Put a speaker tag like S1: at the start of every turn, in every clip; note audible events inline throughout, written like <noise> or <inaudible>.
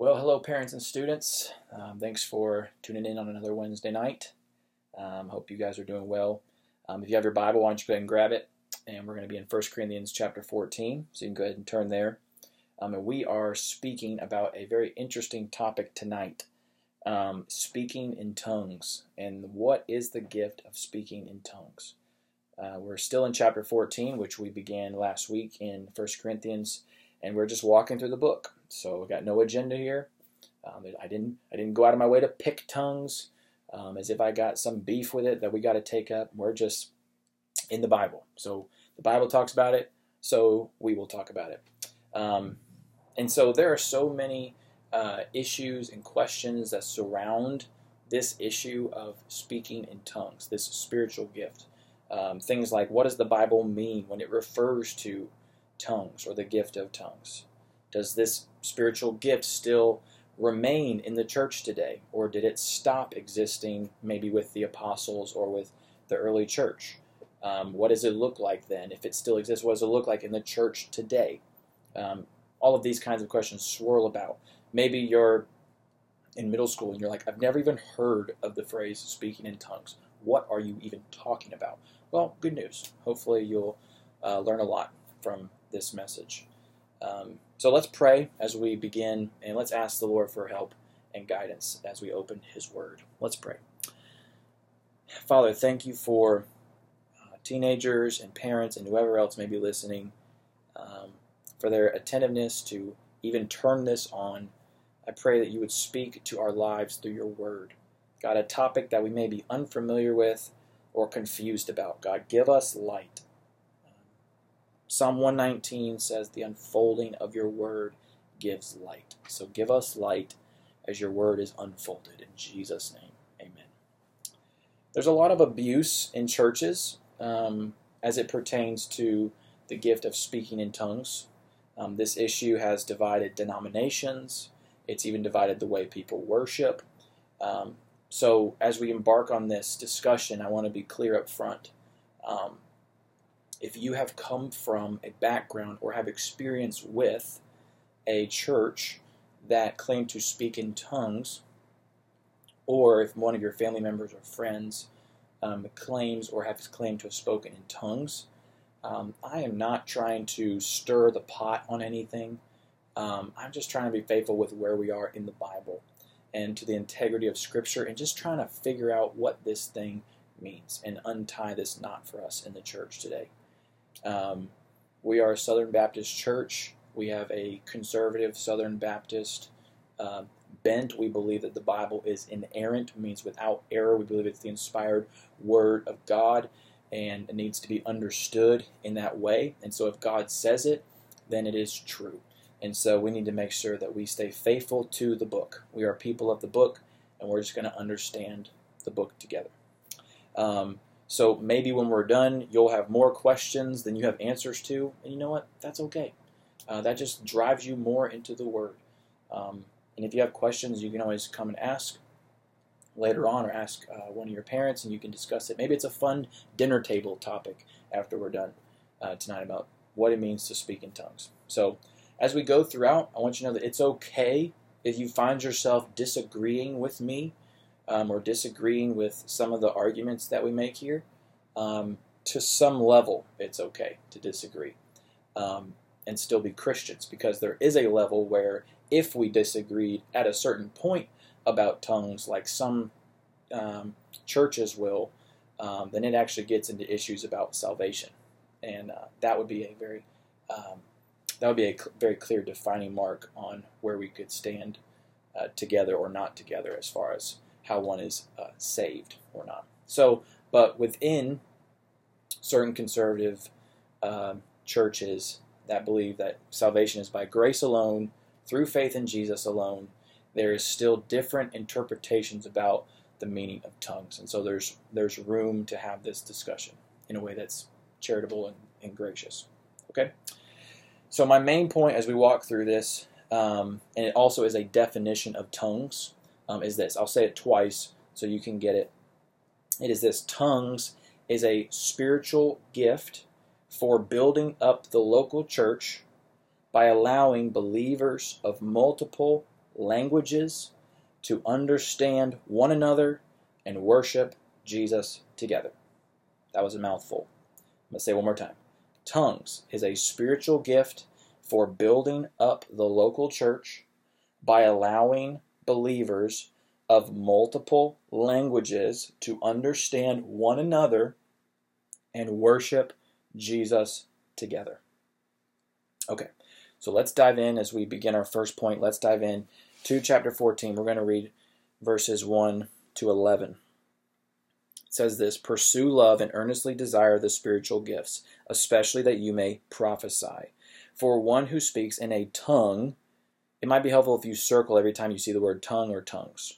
S1: Well, hello, parents and students. Um, thanks for tuning in on another Wednesday night. Um, hope you guys are doing well. Um, if you have your Bible, why don't you go ahead and grab it? And we're going to be in 1 Corinthians chapter 14, so you can go ahead and turn there. Um, and we are speaking about a very interesting topic tonight um, speaking in tongues. And what is the gift of speaking in tongues? Uh, we're still in chapter 14, which we began last week in 1 Corinthians, and we're just walking through the book. So I got no agenda here. Um, I didn't I didn't go out of my way to pick tongues um, as if I got some beef with it that we got to take up. We're just in the Bible. So the Bible talks about it, so we will talk about it. Um, and so there are so many uh, issues and questions that surround this issue of speaking in tongues, this spiritual gift. Um, things like what does the Bible mean when it refers to tongues or the gift of tongues? Does this spiritual gifts still remain in the church today, or did it stop existing maybe with the apostles or with the early church? Um, what does it look like then? If it still exists, what does it look like in the church today? Um, all of these kinds of questions swirl about. Maybe you're in middle school and you're like, I've never even heard of the phrase speaking in tongues. What are you even talking about? Well, good news. Hopefully, you'll uh, learn a lot from this message. Um, so let's pray as we begin, and let's ask the Lord for help and guidance as we open His Word. Let's pray. Father, thank you for uh, teenagers and parents and whoever else may be listening, um, for their attentiveness to even turn this on. I pray that you would speak to our lives through your Word. God, a topic that we may be unfamiliar with or confused about. God, give us light. Psalm 119 says, The unfolding of your word gives light. So give us light as your word is unfolded. In Jesus' name, amen. There's a lot of abuse in churches um, as it pertains to the gift of speaking in tongues. Um, this issue has divided denominations, it's even divided the way people worship. Um, so, as we embark on this discussion, I want to be clear up front. If you have come from a background or have experience with a church that claimed to speak in tongues, or if one of your family members or friends um, claims or has claimed to have spoken in tongues, um, I am not trying to stir the pot on anything. Um, I'm just trying to be faithful with where we are in the Bible and to the integrity of Scripture and just trying to figure out what this thing means and untie this knot for us in the church today. Um, we are a Southern Baptist church. We have a conservative Southern Baptist uh, bent. We believe that the Bible is inerrant, means without error. We believe it's the inspired Word of God, and it needs to be understood in that way. And so, if God says it, then it is true. And so, we need to make sure that we stay faithful to the book. We are people of the book, and we're just going to understand the book together. Um, so maybe when we're done, you'll have more questions than you have answers to, and you know what? That's okay. Uh, that just drives you more into the Word. Um, and if you have questions, you can always come and ask later on, or ask uh, one of your parents, and you can discuss it. Maybe it's a fun dinner table topic after we're done uh, tonight about what it means to speak in tongues. So as we go throughout, I want you to know that it's okay if you find yourself disagreeing with me um, or disagreeing with some of the arguments that we make here, um, to some level, it's okay to disagree um, and still be Christians because there is a level where if we disagreed at a certain point about tongues, like some um, churches will, um, then it actually gets into issues about salvation, and uh, that would be a very um, that would be a cl- very clear defining mark on where we could stand uh, together or not together as far as how one is uh, saved or not. So, but within certain conservative uh, churches that believe that salvation is by grace alone, through faith in Jesus alone, there is still different interpretations about the meaning of tongues, and so there's there's room to have this discussion in a way that's charitable and, and gracious. Okay. So my main point as we walk through this, um, and it also is a definition of tongues um, is this. I'll say it twice so you can get it. It is this tongues is a spiritual gift for building up the local church by allowing believers of multiple languages to understand one another and worship Jesus together. That was a mouthful. I'm going to say one more time. Tongues is a spiritual gift for building up the local church by allowing believers of multiple languages to understand one another and worship Jesus together. Okay, so let's dive in as we begin our first point. Let's dive in to chapter 14. We're going to read verses 1 to 11. It says this Pursue love and earnestly desire the spiritual gifts, especially that you may prophesy. For one who speaks in a tongue, it might be helpful if you circle every time you see the word tongue or tongues.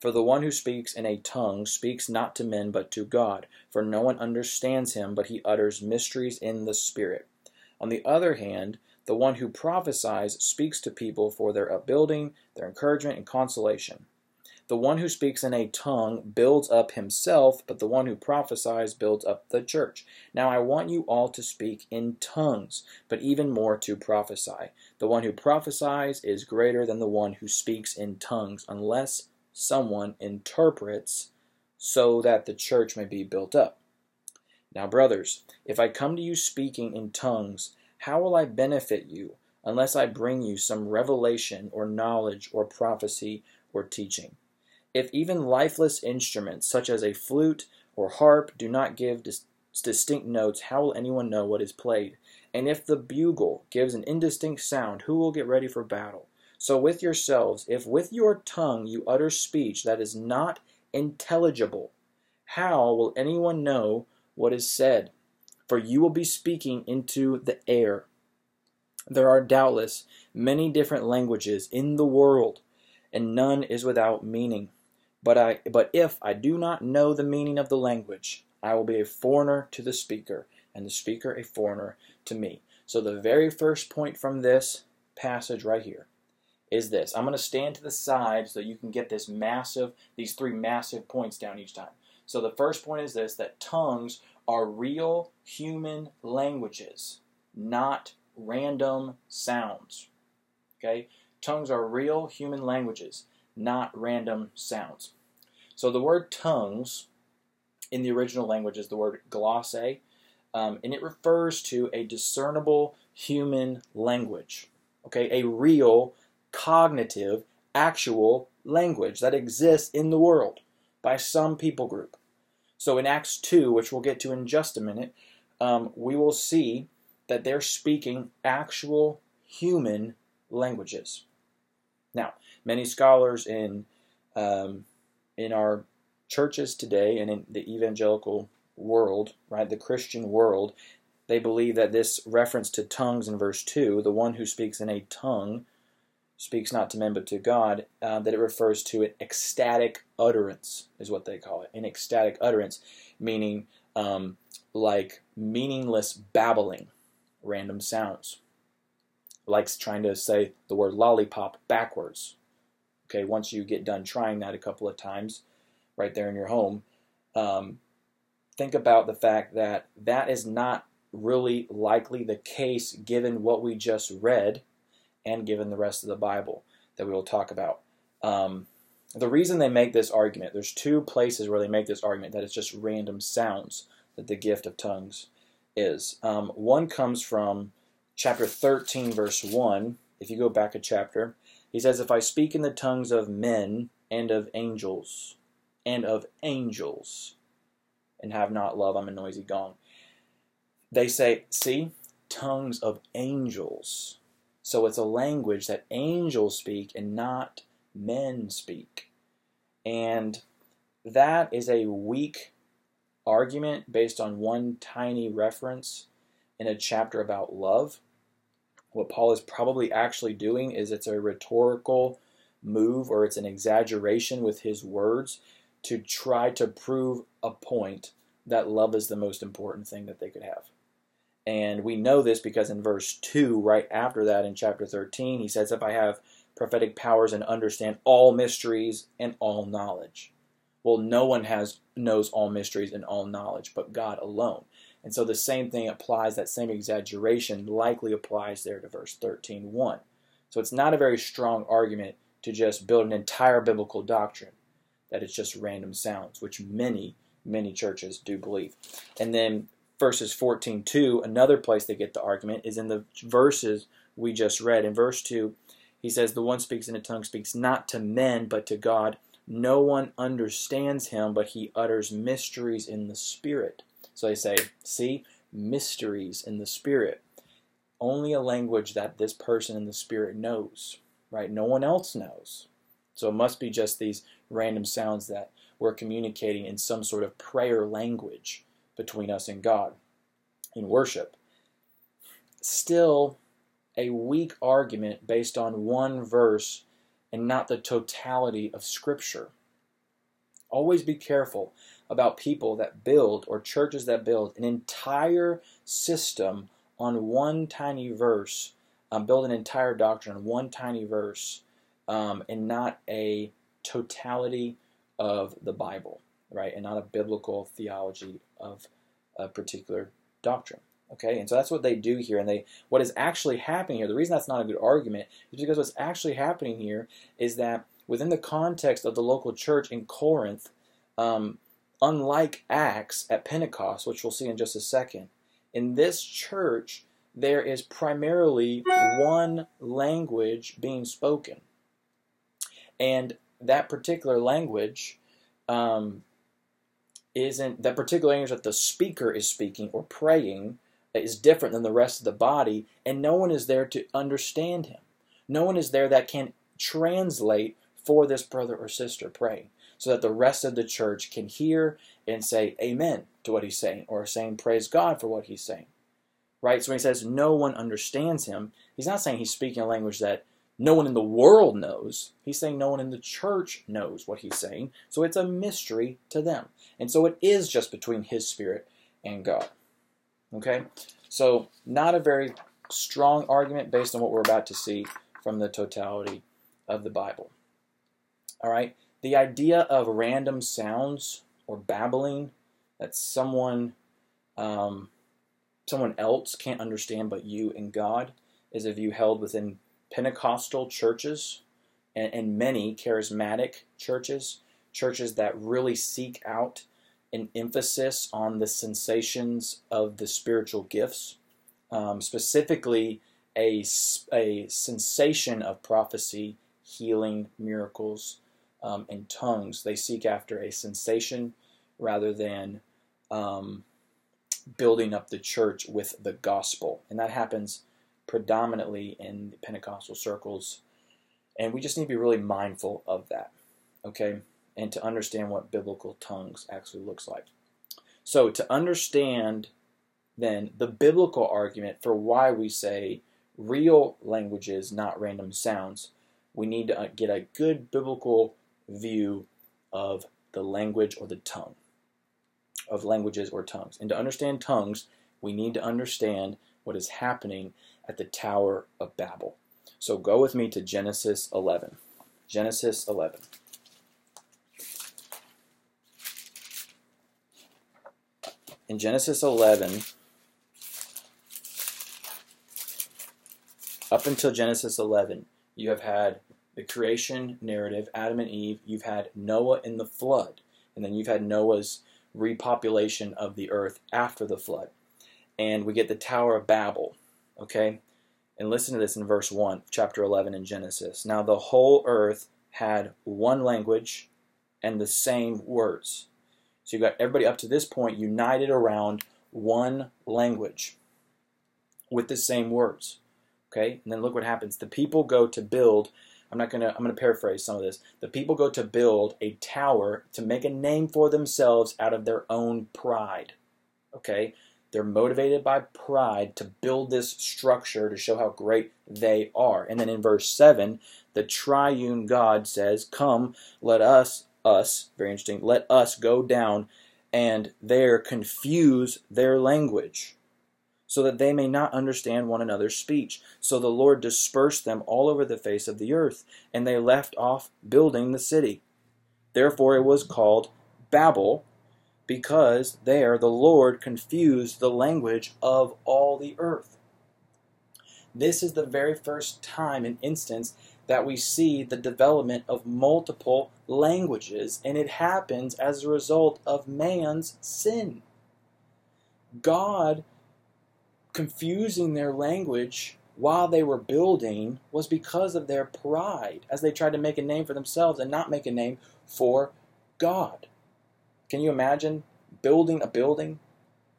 S1: For the one who speaks in a tongue speaks not to men but to God, for no one understands him, but he utters mysteries in the Spirit. On the other hand, the one who prophesies speaks to people for their upbuilding, their encouragement, and consolation. The one who speaks in a tongue builds up himself, but the one who prophesies builds up the church. Now I want you all to speak in tongues, but even more to prophesy. The one who prophesies is greater than the one who speaks in tongues, unless someone interprets so that the church may be built up. Now, brothers, if I come to you speaking in tongues, how will I benefit you unless I bring you some revelation or knowledge or prophecy or teaching? If even lifeless instruments such as a flute or harp do not give dis- distinct notes, how will anyone know what is played? And if the bugle gives an indistinct sound, who will get ready for battle? So with yourselves, if with your tongue you utter speech that is not intelligible, how will anyone know what is said? For you will be speaking into the air. There are doubtless many different languages in the world, and none is without meaning. But I but if I do not know the meaning of the language, I will be a foreigner to the speaker, and the speaker a foreigner to me. So the very first point from this passage right here is this. I'm going to stand to the side so you can get this massive, these three massive points down each time. So the first point is this that tongues are real human languages, not random sounds. Okay? Tongues are real human languages, not random sounds. So the word tongues in the original language is the word glossa, um, and it refers to a discernible human language. Okay, a real, cognitive, actual language that exists in the world by some people group. So in Acts 2, which we'll get to in just a minute, um, we will see that they're speaking actual human languages. Now, many scholars in um, in our churches today and in the evangelical world, right, the Christian world, they believe that this reference to tongues in verse 2, the one who speaks in a tongue speaks not to men but to God, uh, that it refers to an ecstatic utterance, is what they call it. An ecstatic utterance, meaning um, like meaningless babbling, random sounds. Like trying to say the word lollipop backwards. Okay, once you get done trying that a couple of times, right there in your home, um, think about the fact that that is not really likely the case given what we just read and given the rest of the Bible that we will talk about. Um, the reason they make this argument, there's two places where they make this argument that it's just random sounds that the gift of tongues is. Um, one comes from chapter 13, verse 1. If you go back a chapter, he says, If I speak in the tongues of men and of angels, and of angels, and have not love, I'm a noisy gong. They say, See, tongues of angels. So it's a language that angels speak and not men speak. And that is a weak argument based on one tiny reference in a chapter about love. What Paul is probably actually doing is it's a rhetorical move or it's an exaggeration with his words to try to prove a point that love is the most important thing that they could have. And we know this because in verse 2, right after that in chapter 13, he says, If I have prophetic powers and understand all mysteries and all knowledge. Well, no one has knows all mysteries and all knowledge but God alone. And so the same thing applies, that same exaggeration likely applies there to verse 13.1. So it's not a very strong argument to just build an entire biblical doctrine that it's just random sounds, which many, many churches do believe. And then verses 14 2, another place they get the argument is in the verses we just read. In verse 2, he says, The one speaks in a tongue speaks not to men, but to God. No one understands him, but he utters mysteries in the Spirit. So they say, See, mysteries in the Spirit. Only a language that this person in the Spirit knows, right? No one else knows. So it must be just these random sounds that we're communicating in some sort of prayer language between us and God in worship. Still, a weak argument based on one verse and not the totality of Scripture. Always be careful about people that build or churches that build an entire system on one tiny verse, um, build an entire doctrine on one tiny verse, um, and not a totality of the Bible, right? And not a biblical theology of a particular doctrine. Okay, and so that's what they do here. And they, what is actually happening here, the reason that's not a good argument is because what's actually happening here is that within the context of the local church in Corinth, um, unlike Acts at Pentecost, which we'll see in just a second, in this church, there is primarily one language being spoken. And that particular language um, isn't, that particular language that the speaker is speaking or praying is different than the rest of the body, and no one is there to understand him. No one is there that can translate for this brother or sister praying so that the rest of the church can hear and say amen to what he's saying or saying praise God for what he's saying. Right? So when he says no one understands him, he's not saying he's speaking a language that no one in the world knows. He's saying no one in the church knows what he's saying. So it's a mystery to them. And so it is just between his spirit and God. Okay? So, not a very strong argument based on what we're about to see from the totality of the Bible. All right? The idea of random sounds or babbling that someone um, someone else can't understand but you and God is a view held within Pentecostal churches and, and many charismatic churches, churches that really seek out an emphasis on the sensations of the spiritual gifts, um, specifically a, a sensation of prophecy, healing, miracles, um, and tongues. They seek after a sensation rather than um, building up the church with the gospel. And that happens predominantly in Pentecostal circles. And we just need to be really mindful of that. Okay? and to understand what biblical tongues actually looks like. So, to understand then the biblical argument for why we say real languages, not random sounds, we need to uh, get a good biblical view of the language or the tongue, of languages or tongues. And to understand tongues, we need to understand what is happening at the Tower of Babel. So go with me to Genesis 11. Genesis 11. in Genesis 11, up until Genesis 11, you have had the creation narrative, Adam and Eve, you've had Noah in the flood, and then you've had Noah's repopulation of the earth after the flood. And we get the Tower of Babel, okay? And listen to this in verse 1, chapter 11 in Genesis. Now the whole earth had one language and the same words. So you've got everybody up to this point united around one language with the same words. Okay? And then look what happens. The people go to build I'm not to I'm to paraphrase some of this. The people go to build a tower to make a name for themselves out of their own pride. Okay? They're motivated by pride to build this structure to show how great they are. And then in verse 7, the triune God says, Come, let us us, very interesting, let us go down and there confuse their language, so that they may not understand one another's speech. So the Lord dispersed them all over the face of the earth, and they left off building the city. Therefore it was called Babel, because there the Lord confused the language of all the earth. This is the very first time and instance that we see the development of multiple languages, and it happens as a result of man's sin. God confusing their language while they were building was because of their pride as they tried to make a name for themselves and not make a name for God. Can you imagine building a building?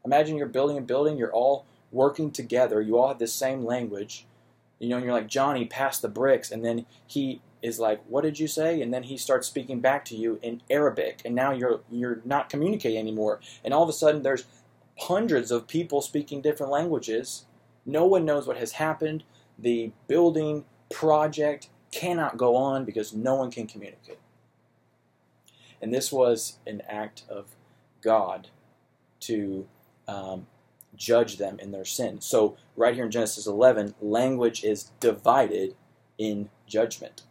S1: Imagine you're building a building, you're all working together, you all have the same language. You know, and you're like, Johnny, pass the bricks. And then he is like, What did you say? And then he starts speaking back to you in Arabic. And now you're you're not communicating anymore. And all of a sudden there's hundreds of people speaking different languages. No one knows what has happened. The building project cannot go on because no one can communicate. And this was an act of God to um, judge them in their sin. So, right here in Genesis 11, language is divided in judgment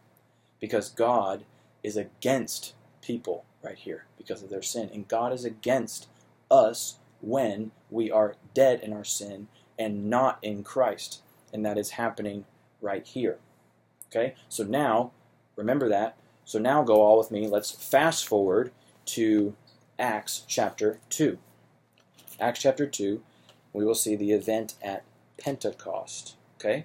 S1: because God is against people right here because of their sin. And God is against us when we are dead in our sin and not in Christ. And that is happening right here. Okay? So now, remember that. So now go all with me. Let's fast forward to Acts chapter 2. Acts chapter 2, we will see the event at Pentecost. Okay?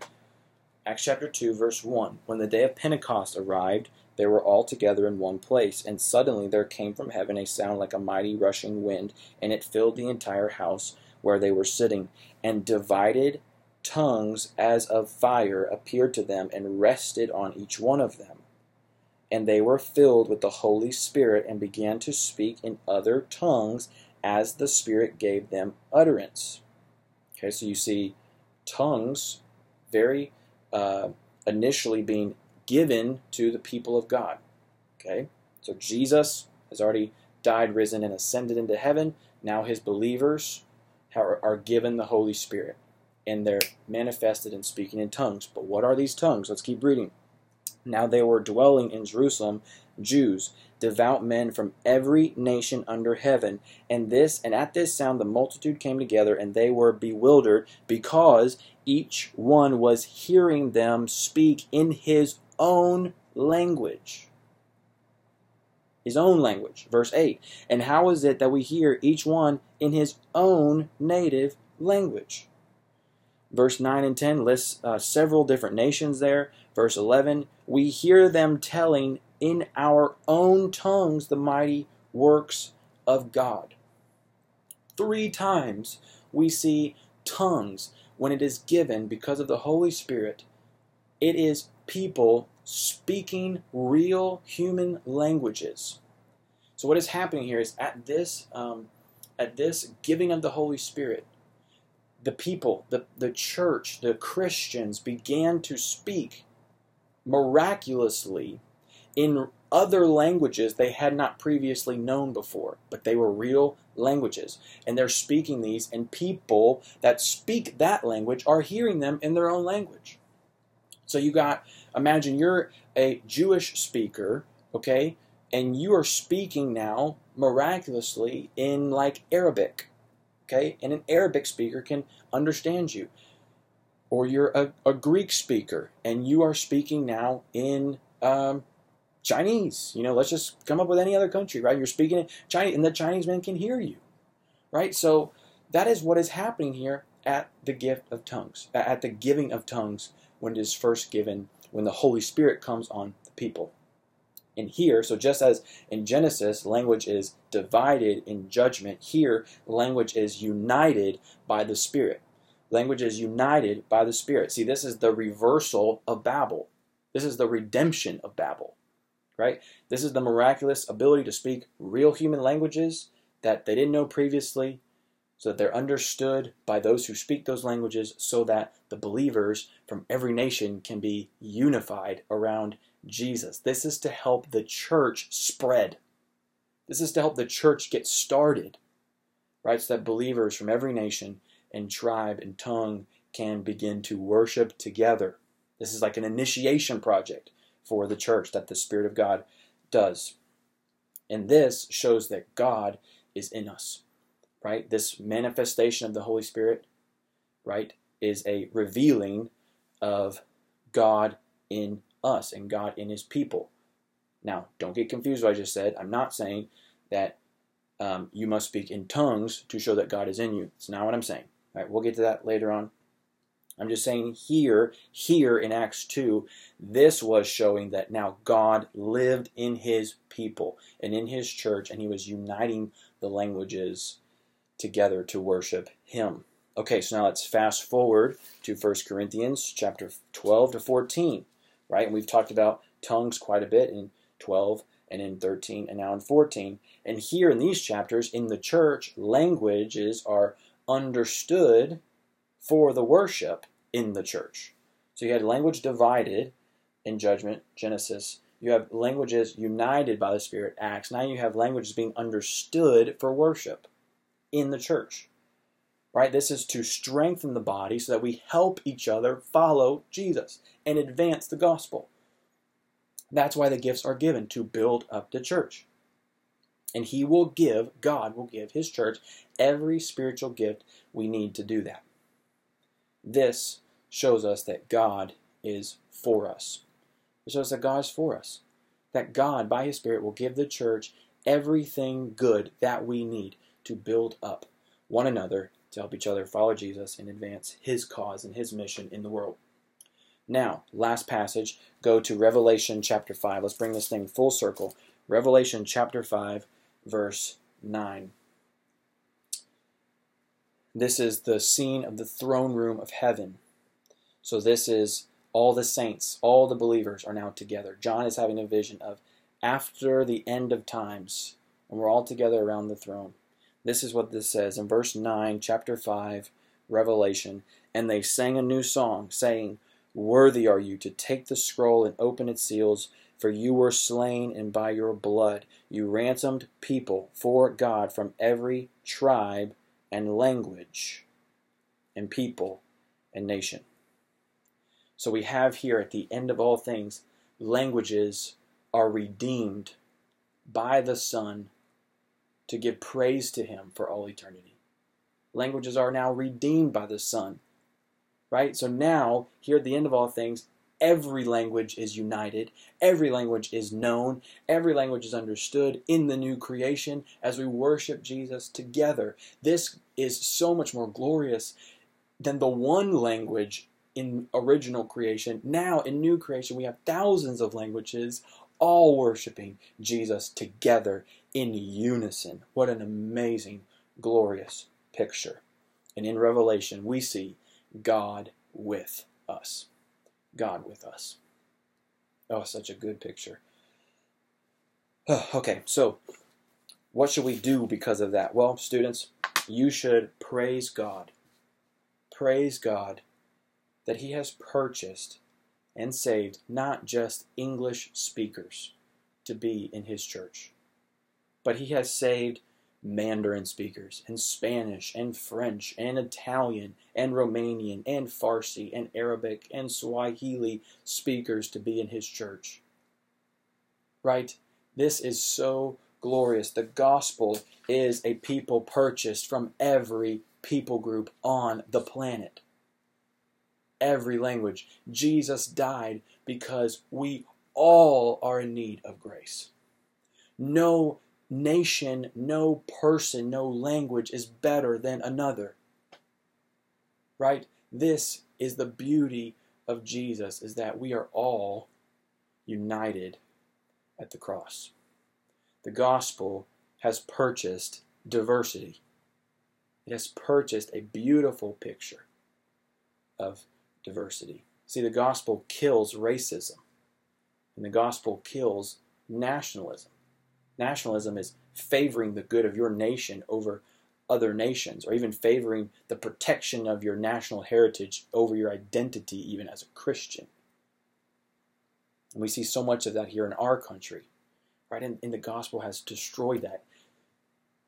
S1: Acts chapter 2, verse 1. When the day of Pentecost arrived, they were all together in one place, and suddenly there came from heaven a sound like a mighty rushing wind, and it filled the entire house where they were sitting. And divided tongues as of fire appeared to them and rested on each one of them. And they were filled with the Holy Spirit and began to speak in other tongues as the Spirit gave them utterance. Okay, so you see tongues very uh, initially being given to the people of God. Okay? So Jesus has already died, risen, and ascended into heaven. Now his believers are, are given the Holy Spirit. And they're manifested in speaking in tongues. But what are these tongues? Let's keep reading. Now they were dwelling in Jerusalem, Jews, devout men from every nation under heaven. And this and at this sound the multitude came together, and they were bewildered, because each one was hearing them speak in his own language. His own language. Verse 8. And how is it that we hear each one in his own native language? Verse 9 and 10 lists uh, several different nations there. Verse 11, we hear them telling in our own tongues the mighty works of God. Three times we see tongues when it is given because of the Holy Spirit. It is people speaking real human languages. So what is happening here is at this um, at this giving of the Holy Spirit, the people, the, the church, the Christians began to speak miraculously in other languages they had not previously known before, but they were real languages. And they're speaking these, and people that speak that language are hearing them in their own language. So you got, imagine you're a Jewish speaker, okay, and you are speaking now miraculously in like Arabic, okay, and an Arabic speaker can understand you. Or you're a, a Greek speaker and you are speaking now in um, Chinese. You know, let's just come up with any other country, right? You're speaking in Chinese, and the Chinese man can hear you, right? So that is what is happening here at the gift of tongues, at the giving of tongues when it is first given, when the Holy Spirit comes on the people. And here, so just as in Genesis, language is divided in judgment, here, language is united by the Spirit. Language is united by the Spirit. See, this is the reversal of Babel. This is the redemption of Babel right? This is the miraculous ability to speak real human languages that they didn't know previously, so that they're understood by those who speak those languages, so that the believers from every nation can be unified around Jesus. This is to help the church spread. This is to help the church get started, right? So that believers from every nation and tribe and tongue can begin to worship together. This is like an initiation project for the church that the Spirit of God does. And this shows that God is in us, right? This manifestation of the Holy Spirit, right, is a revealing of God in us and God in his people. Now, don't get confused what I just said. I'm not saying that um, you must speak in tongues to show that God is in you. It's not what I'm saying. All right, we'll get to that later on. I'm just saying here, here in Acts 2, this was showing that now God lived in his people and in his church, and he was uniting the languages together to worship him. Okay, so now let's fast forward to 1 Corinthians chapter 12 to 14, right? And we've talked about tongues quite a bit in 12 and in 13 and now in 14. And here in these chapters, in the church, languages are understood for the worship in the church. So you had language divided in judgment, Genesis. You have languages united by the Spirit, Acts. Now you have languages being understood for worship in the church. Right? This is to strengthen the body so that we help each other follow Jesus and advance the gospel. That's why the gifts are given to build up the church. And He will give, God will give His church every spiritual gift we need to do that. This shows us that God is for us. It shows that God is for us. That God, by His Spirit, will give the church everything good that we need to build up one another, to help each other follow Jesus and advance His cause and His mission in the world. Now, last passage, go to Revelation chapter 5. Let's bring this thing full circle. Revelation chapter 5, verse 9. This is the scene of the throne room of heaven. So, this is all the saints, all the believers are now together. John is having a vision of after the end of times, and we're all together around the throne. This is what this says in verse 9, chapter 5, Revelation. And they sang a new song, saying, Worthy are you to take the scroll and open its seals, for you were slain, and by your blood you ransomed people for God from every tribe and language and people and nation. So we have here at the end of all things, languages are redeemed by the Son to give praise to Him for all eternity. Languages are now redeemed by the Son right? So now, here at the end of all things, every language is united, every language is known, every language is understood in the new creation as we worship Jesus together. This is so much more glorious than the one language in original creation. Now, in new creation, we have thousands of languages all worshiping Jesus together in unison. What an amazing, glorious picture. And in Revelation, we see God with us. God with us. Oh, such a good picture. <sighs> okay, so what should we do because of that? Well, students, you should praise God. Praise God that He has purchased and saved not just English speakers to be in His church, but He has saved Mandarin speakers, and Spanish, and French, and Italian, and Romanian, and Farsi, and Arabic, and Swahili speakers to be in his church. Right? This is so glorious. The gospel is a people purchased from every people group on the planet. Every language. Jesus died because we all are in need of grace. No nation, no person, no language is better than another. Right? This is the beauty of Jesus is that we are all united at the cross. The gospel has purchased diversity. It has purchased a beautiful picture of diversity. See, the gospel kills racism, and the gospel kills nationalism. Nationalism is favoring the good of your nation over other nations, or even favoring the protection of your national heritage over your identity, even as a Christian. And we see so much of that here in our country, right? And, and the gospel has destroyed that.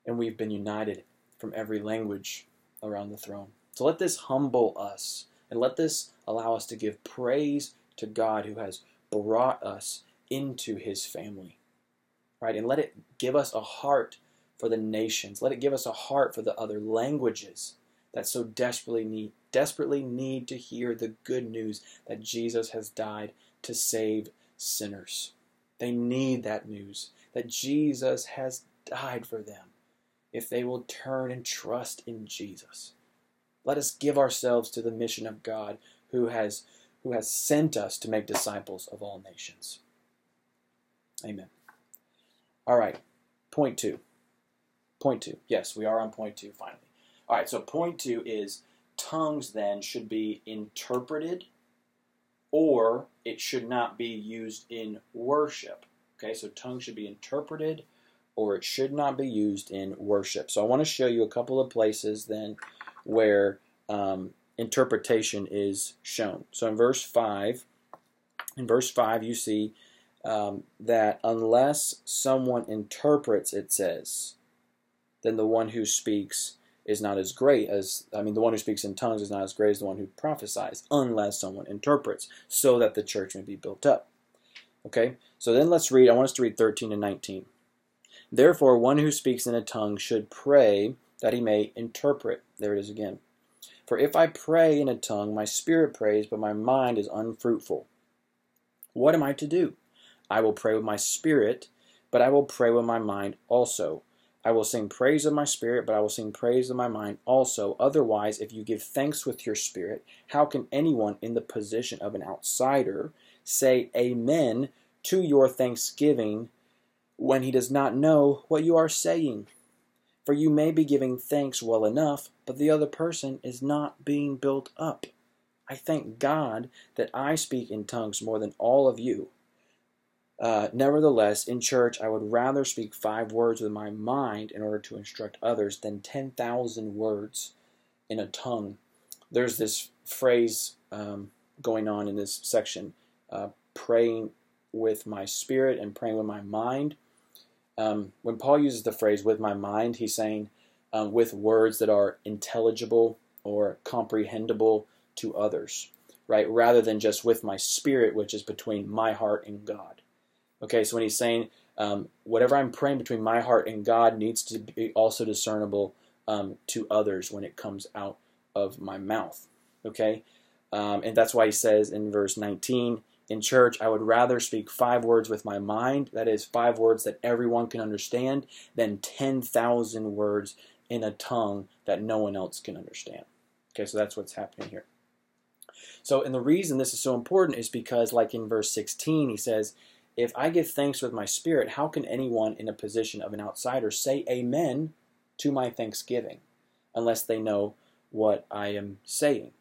S1: And we've been united from every language around the throne. So let this humble us, and let this allow us to give praise to God who has brought us into his family right? And let it give us a heart for the nations. Let it give us a heart for the other languages that so desperately need desperately need to hear the good news that Jesus has died to save sinners. They need that news that Jesus has died for them if they will turn and trust in Jesus. Let us give ourselves to the mission of God who has who has sent us to make disciples of all nations. Amen. All right. Point 2. Point 2. Yes, we are on point 2 finally. All right, so point 2 is tongues then should be interpreted or it should not be used in worship. Okay, so tongues should be interpreted or it should not be used in worship. So I want to show you a couple of places then where um, interpretation is shown. So in verse 5, in verse 5, you see um, that unless someone interprets, it says, then the one who speaks is not as great as, I mean, the one who speaks in tongues is not as great as the one who prophesies, unless someone interprets, so that the church may be built up. Okay, so then let's read, I want us to read 13 and 19. Therefore, one who speaks in a tongue should pray that he may interpret. There it is again. For if I pray in a tongue, my spirit prays, but my mind is unfruitful. What am I to do? I will pray with my spirit, but I will pray with my mind also. I will sing praise of my spirit, but I will sing praise of my mind also. Otherwise, if you give thanks with your spirit, how can anyone in the position of an outsider say amen to your thanksgiving when he does not know what you are saying? For you may be giving thanks well enough, but the other person is not being built up. I thank God that I speak in tongues more than all of you. Uh, nevertheless, in church, I would rather speak five words with my mind in order to instruct others than 10,000 words in a tongue. There's this phrase um, going on in this section uh, praying with my spirit and praying with my mind. Um, when Paul uses the phrase with my mind, he's saying um, with words that are intelligible or comprehensible to others, right? Rather than just with my spirit, which is between my heart and God. Okay, so when he's saying um, whatever I'm praying between my heart and God needs to be also discernible um, to others when it comes out of my mouth. Okay, um, and that's why he says in verse 19 in church, I would rather speak five words with my mind, that is, five words that everyone can understand, than 10,000 words in a tongue that no one else can understand. Okay, so that's what's happening here. So, and the reason this is so important is because, like in verse 16, he says, if I give thanks with my spirit, how can anyone in a position of an outsider say amen to my thanksgiving unless they know what I am saying,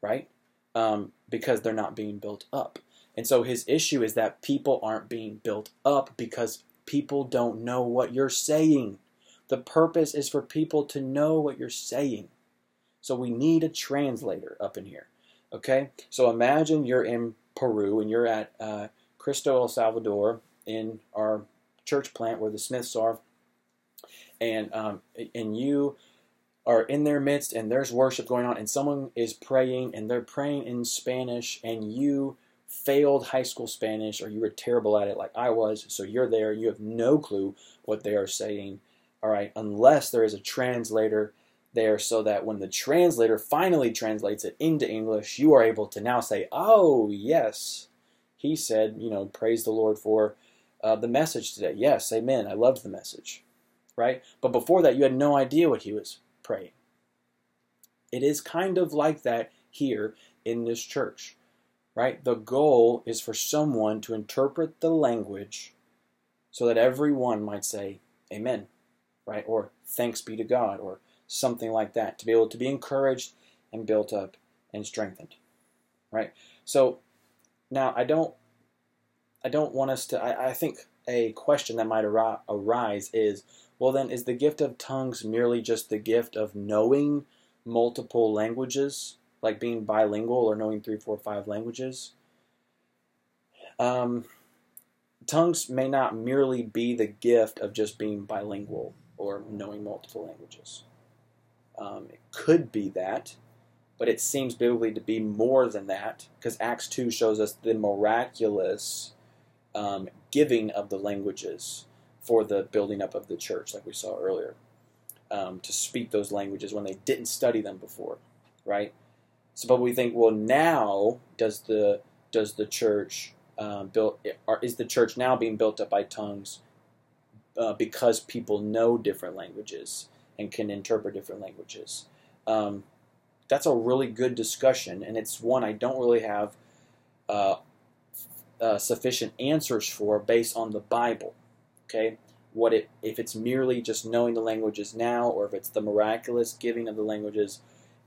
S1: right? Um, because they're not being built up. And so his issue is that people aren't being built up because people don't know what you're saying. The purpose is for people to know what you're saying. So we need a translator up in here. Okay? So imagine you're in Peru and you're at uh, Cristo El Salvador in our church plant where the Smiths are, and um, and you are in their midst and there's worship going on and someone is praying and they're praying in Spanish and you failed high school Spanish or you were terrible at it like I was, so you're there, you have no clue what they are saying. All right, unless there is a translator there so that when the translator finally translates it into English, you are able to now say, "Oh, yes, he said, you know, praise the Lord for uh, the message today. Yes, amen. I loved the message, right? But before that, you had no idea what he was praying. It is kind of like that here in this church, right? The goal is for someone to interpret the language so that everyone might say, amen, right? Or thanks be to God, or something like that, to be able to be encouraged and built up and strengthened, right? So now, I don't, I don't want us to. I, I think a question that might ar- arise is, well, then, is the gift of tongues merely just the gift of knowing multiple languages, like being bilingual or knowing three, four, five languages? Um, tongues may not merely be the gift of just being bilingual or knowing multiple languages. Um, it could be that, but it seems biblically to be more than that because Acts 2 shows us the miraculous um, giving of the languages for the building up of the church, like we saw earlier. um, to speak those languages when they didn't study them before, right? So, but we think, well, now does the does the church um, built? Or is the church now being built up by tongues uh, because people know different languages and can interpret different languages? Um, that's a really good discussion, and it's one I don't really have uh, uh, sufficient answers for based on the Bible. Okay, what it if it's merely just knowing the languages now, or if it's the miraculous giving of the languages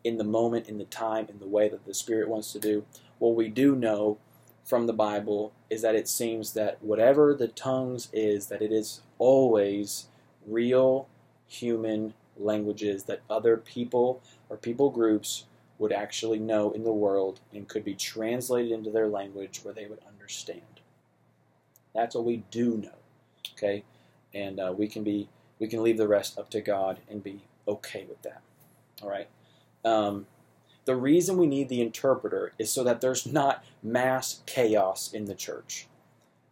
S1: in the moment, in the time, in the way that the Spirit wants to do. What we do know from the Bible is that it seems that whatever the tongues is, that it is always real human languages that other people or people groups would actually know in the world and could be translated into their language where they would understand. That's what we do know. Okay, and uh, we can be we can leave the rest up to God and be okay with that. All right. Um, the reason we need the interpreter is so that there's not mass chaos in the church.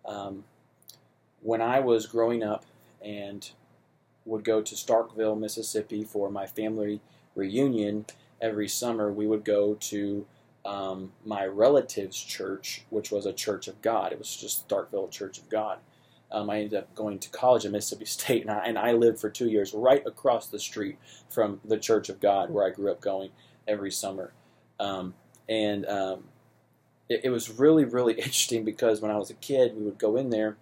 S1: Um, when I was growing up and would go to Starkville, Mississippi for my family reunion every summer, we would go to um, my relative's church, which was a Church of God. It was just Starkville Church of God. Um, I ended up going to college at Mississippi <laughs> State, and I, and I lived for two years right across the street from the Church of God, where I grew up going every summer. Um, and um, it, it, was really, really <laughs> interesting because when I was a kid, we would go in there,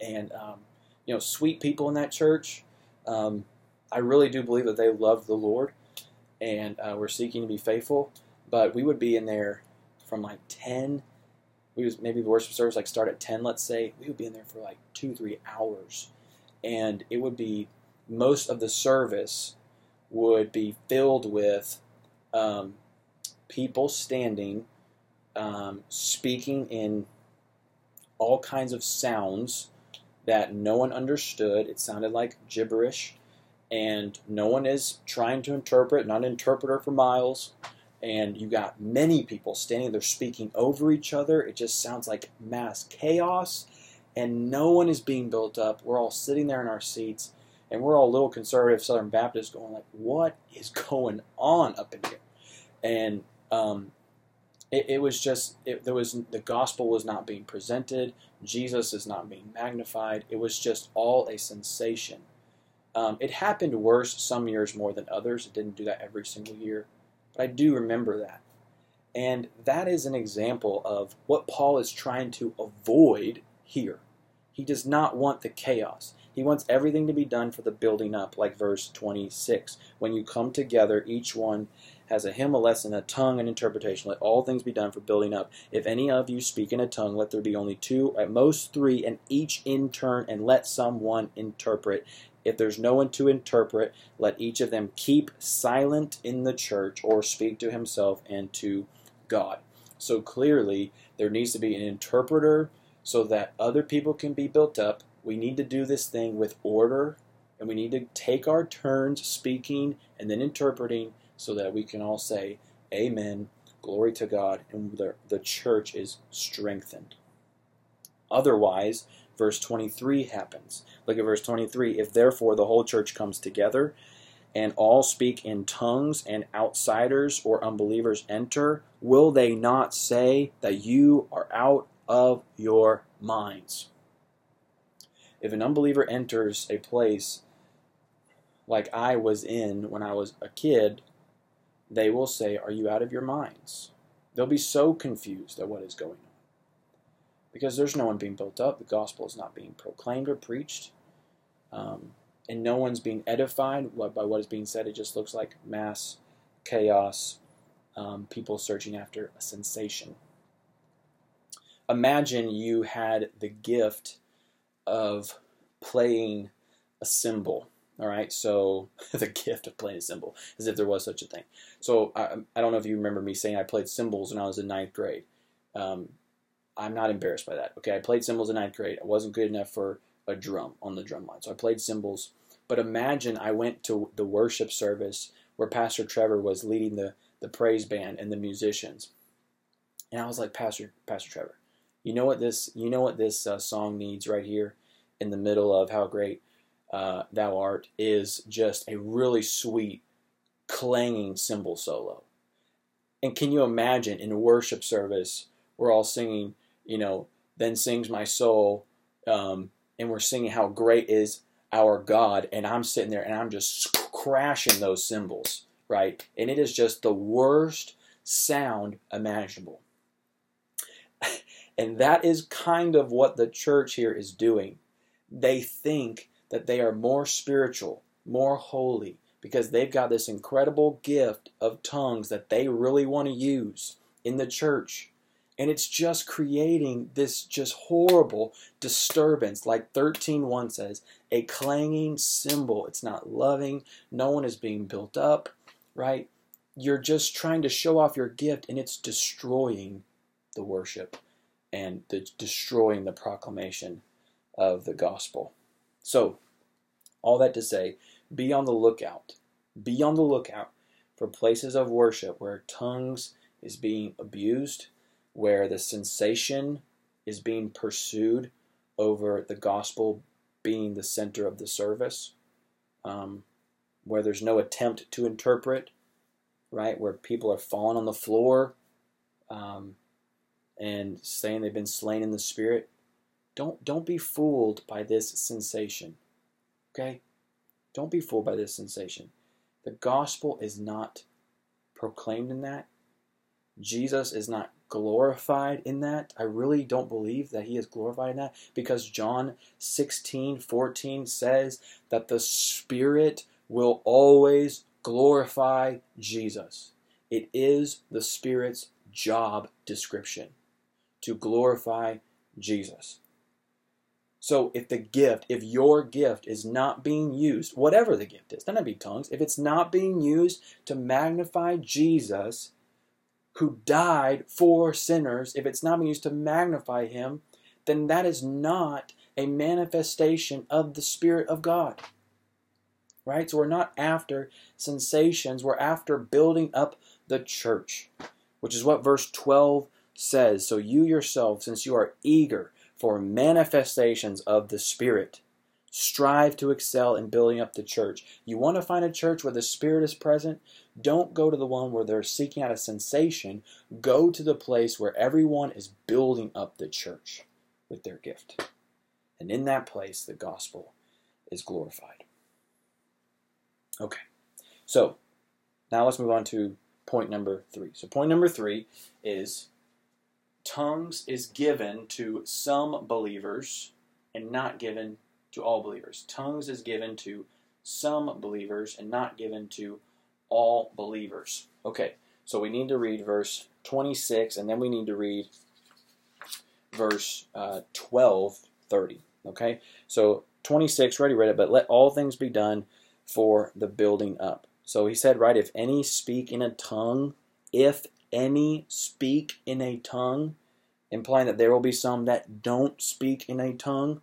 S1: and um, you know, sweet people in that church. Um, I really do believe that they love the Lord, and uh, were seeking to be faithful. But we would be in there from like ten we was maybe the worship service like start at 10 let's say we would be in there for like two three hours and it would be most of the service would be filled with um, people standing um, speaking in all kinds of sounds that no one understood it sounded like gibberish and no one is trying to interpret not an interpreter for miles and you got many people standing there speaking over each other. It just sounds like mass chaos, and no one is being built up. We're all sitting there in our seats, and we're all little conservative Southern Baptists going like, "What is <laughs> going on up in here?" And um, it, it, was just it, there was the gospel was not being presented. Jesus is not being magnified. It was just all a sensation. Um, it happened worse some years more than others. It didn't do that every single year. But I do remember that. And that is an example of what Paul is trying to avoid here. He does not want the chaos. He wants everything to be done for the building up, like verse 26. When you come together, each one has a hymn, a lesson, a tongue, an interpretation. Let all things be done for building up. If any of you speak in a tongue, let there be only two, at most three, and each in turn, and let someone interpret. If there's no one to interpret, let each of them keep silent in the church or speak to himself and to God. So clearly, there needs to be an interpreter so that other people can be built up. We need to do this thing with order, and we need to take our turns speaking and then interpreting so that we can all say, Amen, glory to God, and the, the church is strengthened. Otherwise, verse 23 happens. Look at verse 23. If therefore the whole church comes together and all speak in tongues and outsiders or unbelievers enter, will they not say that you are out of your minds? If an unbeliever enters a place like I was in when I was a kid, they will say, Are you out of your minds? They'll be so confused at what is going on because there's no one being built up. The gospel is not being proclaimed or preached. Um, and no one's being edified by what is being said. It just looks like mass chaos, um, people searching after a sensation. Imagine you had the gift of playing a cymbal. All right, so <laughs> the gift of playing a cymbal, as if there was such a thing. So I, I don't know if you remember me saying I played cymbals when I was in ninth grade. Um, I'm not embarrassed by that. Okay, I played cymbals in ninth grade. I wasn't good enough for a drum on the drum line, so I played cymbals. But imagine I went to the worship service where Pastor Trevor was leading the the praise band and the musicians, and I was like, Pastor Pastor Trevor, you know what this you know what this uh, song needs right here in the middle of how great uh, Thou Art is just a really sweet, clanging cymbal solo. And can you imagine in a worship service, we're all singing, you know, then sings my soul, um, and we're singing how great is our God, and I'm sitting there and I'm just crashing those cymbals, right? And it is just the worst sound imaginable. <laughs> and that is kind of what the church here is doing. They think that they are more spiritual, more holy, because they've got this incredible gift of tongues that they really want to use in the church. And it's just creating this just horrible disturbance, like 13.1 says, a clanging cymbal. It's not loving. No one is being built up, right? You're just trying to show off your gift, and it's destroying the worship and the, destroying the proclamation of the gospel. So, all that to say, be on the lookout. Be on the lookout for places of worship where tongues is being abused, where the sensation is being pursued over the gospel being the center of the service, um, where there's no attempt to interpret, right? Where people are falling on the floor um, and saying they've been slain in the spirit. Don't don't be fooled by this sensation. Okay? Don't be fooled by this sensation. The gospel is not proclaimed in that. Jesus is not glorified in that. I really don't believe that he is glorified in that because John 16 14 says that the Spirit will always glorify Jesus. It is the Spirit's job description to glorify Jesus. So if the gift, if your gift is not being used, whatever the gift is, doesn't be tongues, if it's not being used to magnify Jesus, who died for sinners, if it's not being used to magnify him, then that is not a manifestation of the Spirit of God. Right? So we're not after sensations, we're after building up the church, which is what verse 12 says. So you yourself, since you are eager for manifestations of the Spirit. Strive to excel in building up the church. You want to find a church where the Spirit is present? Don't go to the one where they're seeking out a sensation. Go to the place where everyone is building up the church with their gift. And in that place, the gospel is glorified. Okay, so now let's move on to point number three. So, point number three is tongues is given to some believers and not given to all believers. Tongues is given to some believers and not given to all believers. Okay, so we need to read verse 26 and then we need to read verse uh, 12, 30. Okay, so 26, ready, read it, but let all things be done for the building up. So he said, right, if any speak in a tongue, if any speak in a tongue, implying that there will be some that don't speak in a tongue,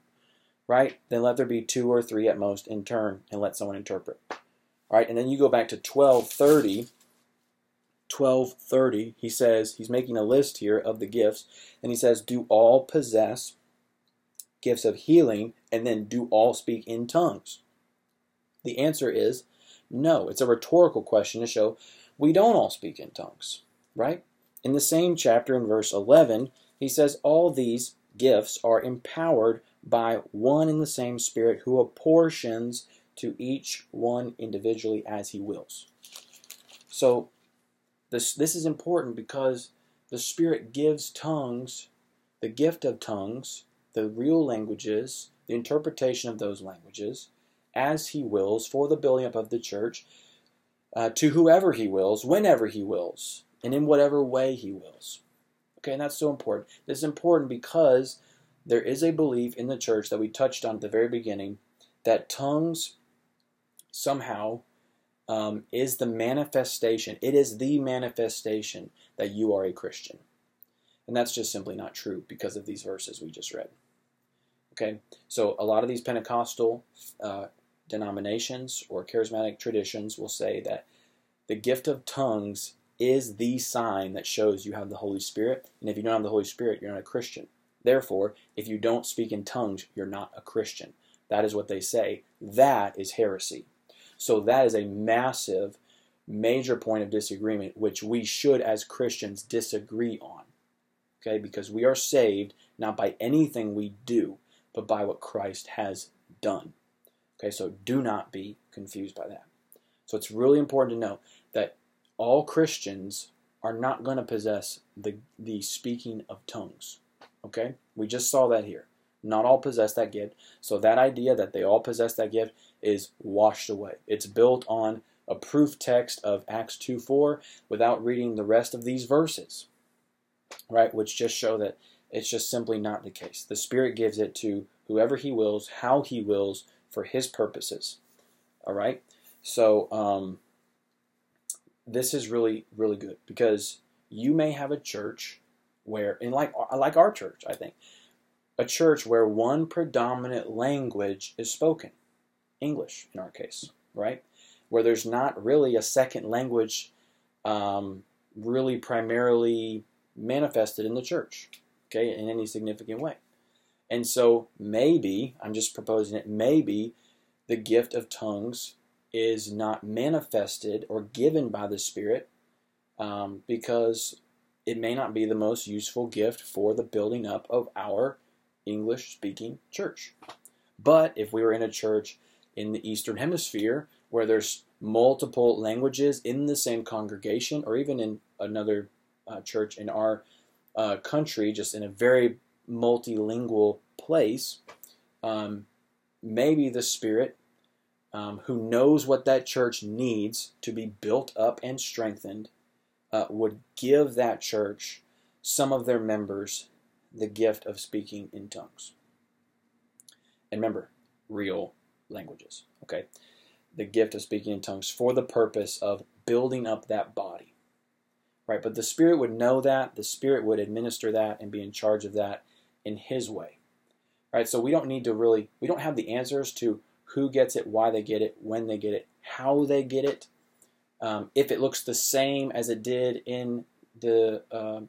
S1: right? Then let there be two or three at most in turn and let someone interpret. All right, and then you go back to 1230. 1230, he says, he's making a list here of the gifts, and he says, Do all possess gifts of healing, and then do all speak in tongues? The answer is no. It's a rhetorical question to show we don't all speak in tongues, right? In the same chapter, in verse 11, he says all these gifts are empowered by one and the same Spirit who apportions to each one individually as he wills. So this this is important because the Spirit gives tongues, the gift of tongues, the real languages, the interpretation of those languages, as he wills for the building up of the church, uh, to whoever he wills, whenever he wills, and in whatever way he wills. Okay, and that's so important. This is important because there is a belief in the church that we touched on at the very beginning that tongues somehow um, is the manifestation, it is the manifestation that you are a Christian. And that's just simply not true because of these verses we just read. Okay, so a lot of these Pentecostal uh, denominations or charismatic traditions will say that the gift of tongues is the sign that shows you have the Holy Spirit. And if you don't have the Holy Spirit, you're not a Christian. Therefore, if you don't speak in tongues, you're not a Christian. That is what they say. That is heresy. So that is a massive, major point of disagreement, which we should, as Christians, disagree on. Okay, because we are saved not by anything we do, but by what Christ has done. Okay, so do not be confused by that. So it's really important to know all Christians are not going to possess the, the speaking of tongues. Okay, we just saw that here. Not all possess that gift. So that idea that they all possess that gift is washed away. It's built on a proof text of Acts 2 4 without reading the rest of these verses, right? Which just show that it's just simply not the case. The Spirit gives it to whoever He wills, how He wills, for His purposes. All right? So, um, this is really, really good because you may have a church where, and like, like our church, I think, a church where one predominant language is spoken. English in our case, right? Where there's not really a second language um, really primarily manifested in the church, okay, in any significant way. And so maybe, I'm just proposing it, maybe the gift of tongues is not manifested or given by the Spirit um, because it may not be the most useful gift for the building up of our English speaking church. But if we were in a church in the Eastern Hemisphere where there's multiple languages in the same congregation, or even in another uh, church in our uh, country, just in a very multilingual place, um, maybe the Spirit, um, who knows what that church needs to be built up and strengthened, uh, would give that church some of their members the gift of speaking in tongues. And remember, real languages. Okay? The gift of speaking in tongues for the purpose of building up that body. Right? But the Spirit would know that, the Spirit would administer that and be in charge of that in His way. Right? So we don't need to really, we don't have the answers to who gets it, why they get it, when they get it, how they get it, um, if it looks the same as it did in the uh,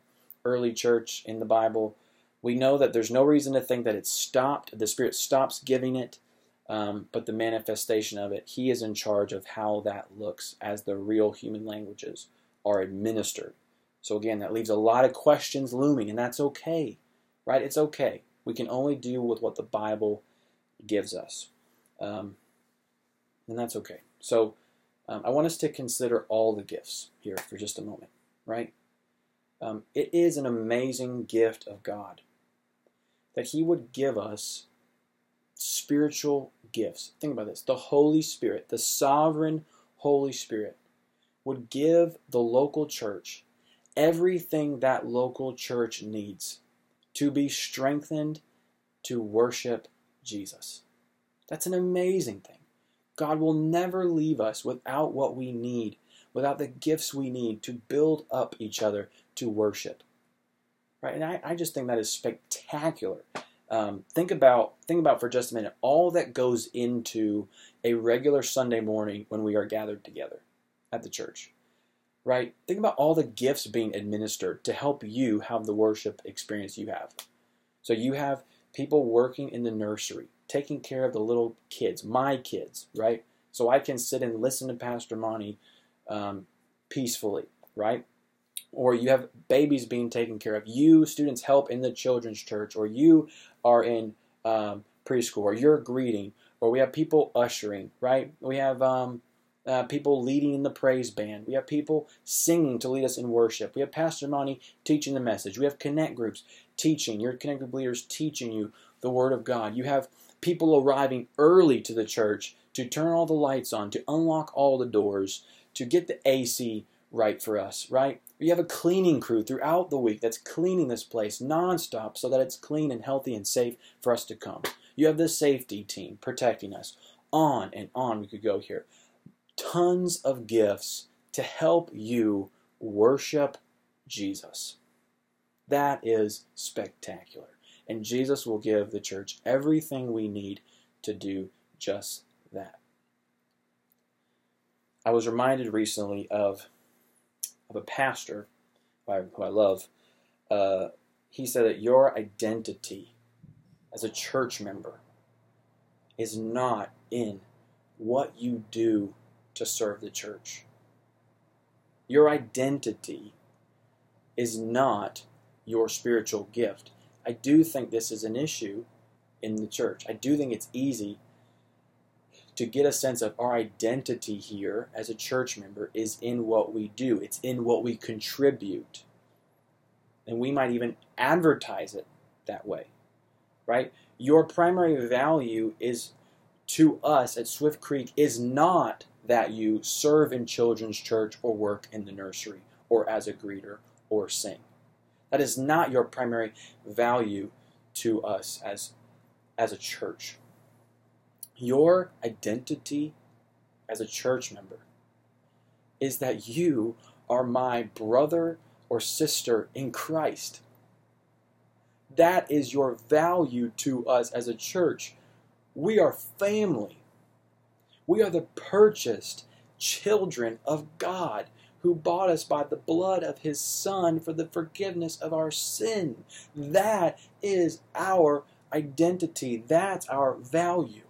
S1: early church in the Bible. We know that there's no reason to think that it stopped, the Spirit stops giving it um, but the manifestation of it, he is in charge of how that looks as the real human languages are administered. So again, that leaves a lot of questions looming, and that's okay, right? It's okay. We can only deal with what the Bible gives us, um, and that's okay. So um, I want us to consider all the gifts here for just a moment, right? Um, it is an amazing gift of God that He would give us spiritual gifts. Think about this. The Holy Spirit, the sovereign Holy Spirit, would give the local church everything that local church needs to be strengthened to worship Jesus. That's an amazing thing. God will never leave us without what we need, without the gifts we need to build up each other to worship. Right? And I, I just think that is spectacular. Um, think about think about for just a minute all that goes into a regular Sunday morning when we are gathered together at the church. Right? Think about all the gifts being administered to help you have the worship experience you have. So you have people working in the nursery, taking care of the little kids, my kids, right? So I can sit and listen to Pastor Monty um, peacefully, right? or you have babies being taken care of. You students help in the children's church, or you are in um, preschool, or you're greeting, or we have people ushering, right? We have um, uh, people leading in the praise band. We have people singing to lead us in worship. We have Pastor Monty teaching the message. We have connect groups teaching. Your connect group leaders teaching you the Word of God. You have people arriving early to the church to turn all the lights on, to unlock all the doors, to get the AC right for us, right? You have a cleaning crew throughout the week that's cleaning this place nonstop so that it's clean and healthy and safe for us to come. You have the safety team protecting us. On and on we could go here. Tons of gifts to help you worship Jesus. That is spectacular. And Jesus will give the church everything we need to do just that. I was reminded recently of of a pastor who I, who I love, uh, he said that your identity as a church member is not in what you do to serve the church. Your identity is not your spiritual gift. I do think this is an issue in the church. I do think it's easy to get a sense of our identity here as a church member is in what we do, it's in what we contribute. And we might even advertise it that way, right? Your primary value is to us at Swift Creek is not that you serve in children's church or work in the nursery or as a greeter or sing. That is not your primary value to us as, as a church. Your identity as a church member is that you are my brother or sister in Christ. That is your value to us as a church. We are family. We are the purchased children of God who bought us by the blood of his Son for the forgiveness of our sin. That is our identity. That's our value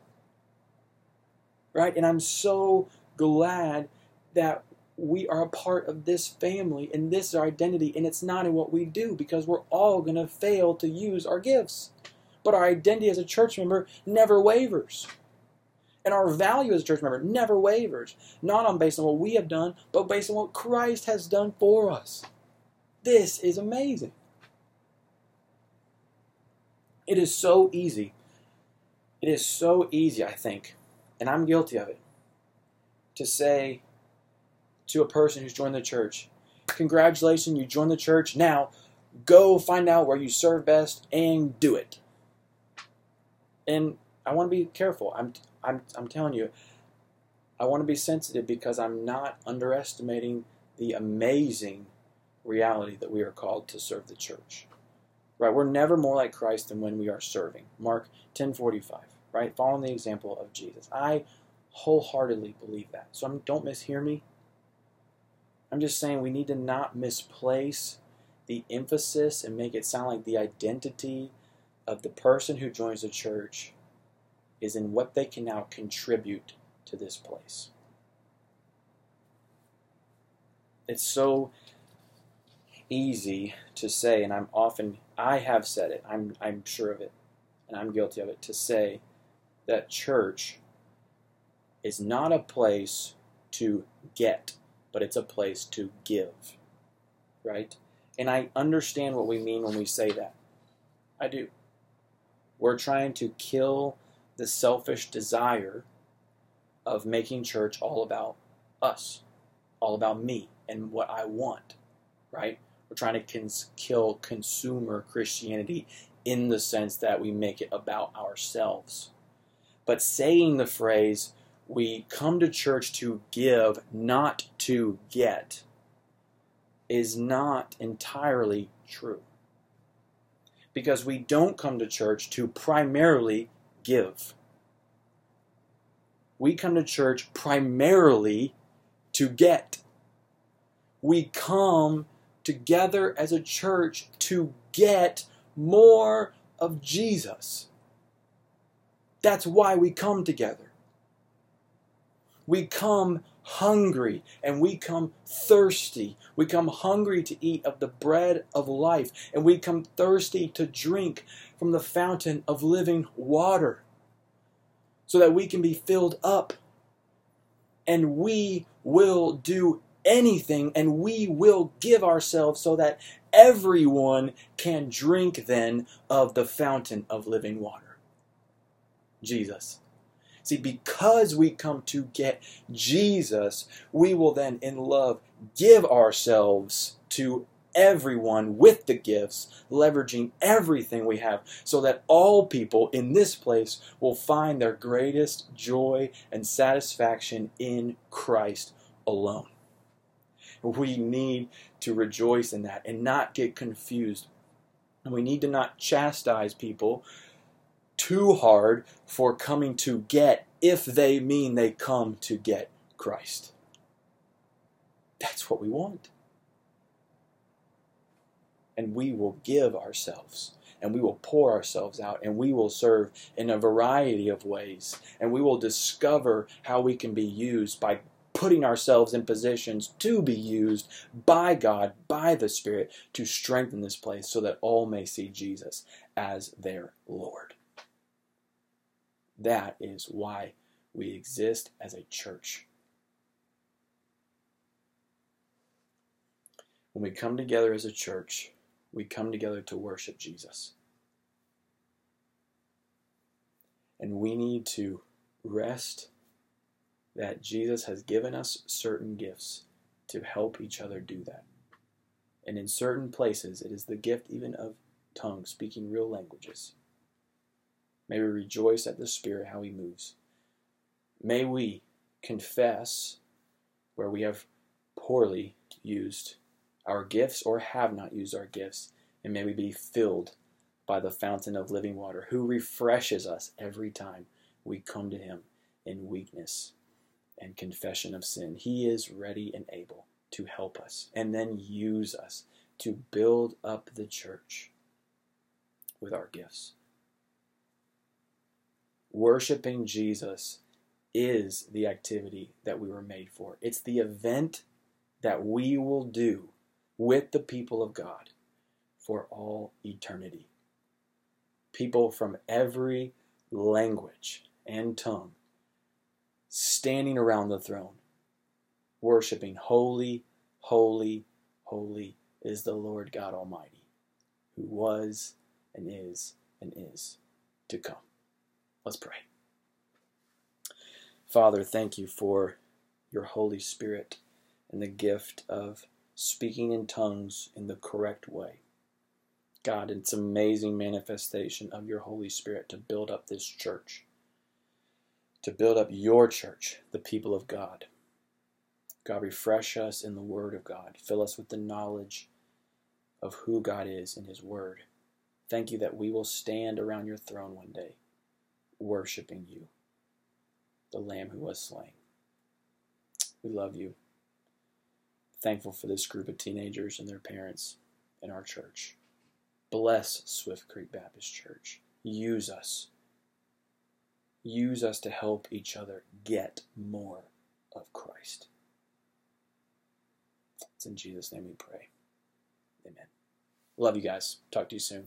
S1: right? And I'm so glad that we are a part of this family and this is our identity, and it's not in what we do because we're all going to fail to use our gifts. But our identity as a church member never wavers. And our value as a church member never wavers. Not on based on what we have done, but based on what Christ has done for us. This is amazing. It is so easy. It is so easy, I think, and I'm guilty of it, to say to a person who's joined the church, Congratulations, you joined the church. Now go find out where you serve best and do it. And I want to be careful. I'm, I'm, I'm telling you, I want to be sensitive because I'm not underestimating the amazing reality that we are called to serve the church. Right? We're never more like Christ than when we are serving. Mark 10:45 right? Following the example of Jesus. I wholeheartedly believe that. So I'm, don't mishear me. I'm just saying we need to not misplace the emphasis and make it sound like the identity of the person who joins the church is in what they can now contribute to this place. It's so easy to say, and I'm often, I have said it, I'm, I'm sure of it, and I'm guilty of it, to say that church is not a place to get, but it's a place to give. Right? And I understand what we mean when we say that. I do. We're trying to kill the selfish desire of making church all about us, all about me and what I want, right? We're trying to cons- kill consumer Christianity in the sense that we make it about ourselves. But saying the phrase, we come to church to give, not to get, is not entirely true. Because we don't come to church to primarily give. We come to church primarily to get. We come together as a church to get more of Jesus. That's why we come together. We come hungry and we come thirsty. We come hungry to eat of the bread of life, and we come thirsty to drink from the fountain of living water so that we can be filled up. And we will do anything and we will give ourselves so that everyone can drink then of the fountain of living water. Jesus. See, because we come to get Jesus, we will then, in love, give ourselves to everyone with the gifts, leveraging everything we have, so that all people in this place will find their greatest joy and satisfaction in Christ alone. We need to rejoice in that and not get confused. And we need to not chastise people too hard for coming to get if they mean they come to get Christ. That's what we want. And we will give ourselves. and we will pour ourselves out and we will serve in a variety of ways and we will discover how we can be used by putting ourselves in positions to be used by God, by the Spirit, to strengthen this place so that all may see Jesus as their Lord. That is why we exist as a church. When we come together as a church, we come together to worship Jesus. And we need to rest that Jesus has given us certain gifts to help each other do that. And in certain places, it is the gift even of tongues, speaking real languages. May we rejoice at the Spirit, how He moves. May we confess where we have poorly used our gifts or have not used our gifts, and may we be filled by the fountain of living water, who refreshes us every time we come to Him in weakness and confession of sin. He is ready and able to help us and then use us to build up the church with our gifts. Worshipping Jesus is the activity that we were made for. It's the event that we will do with the people of God for all eternity. People from every language and tongue standing around the throne, worshiping, Holy, holy, holy is the Lord God Almighty, who was and is and is to come. Let's pray. Father, thank you for your Holy Spirit and the gift of speaking in tongues in the correct way. God, it's amazing manifestation of your Holy Spirit to build up this church to build up your church, the people of God. God, refresh us in the Word of God. Fill us with the knowledge of who God is in His Word. Thank you that we will stand around your throne one day, worshiping you, the Lamb who was slain. We love you. Thankful for this group of teenagers and their parents in our church. Bless Swift Creek Baptist Church. Use us use us to help each other get more of Christ. It's in Jesus' name we pray. Amen. Love you guys. Talk to you soon.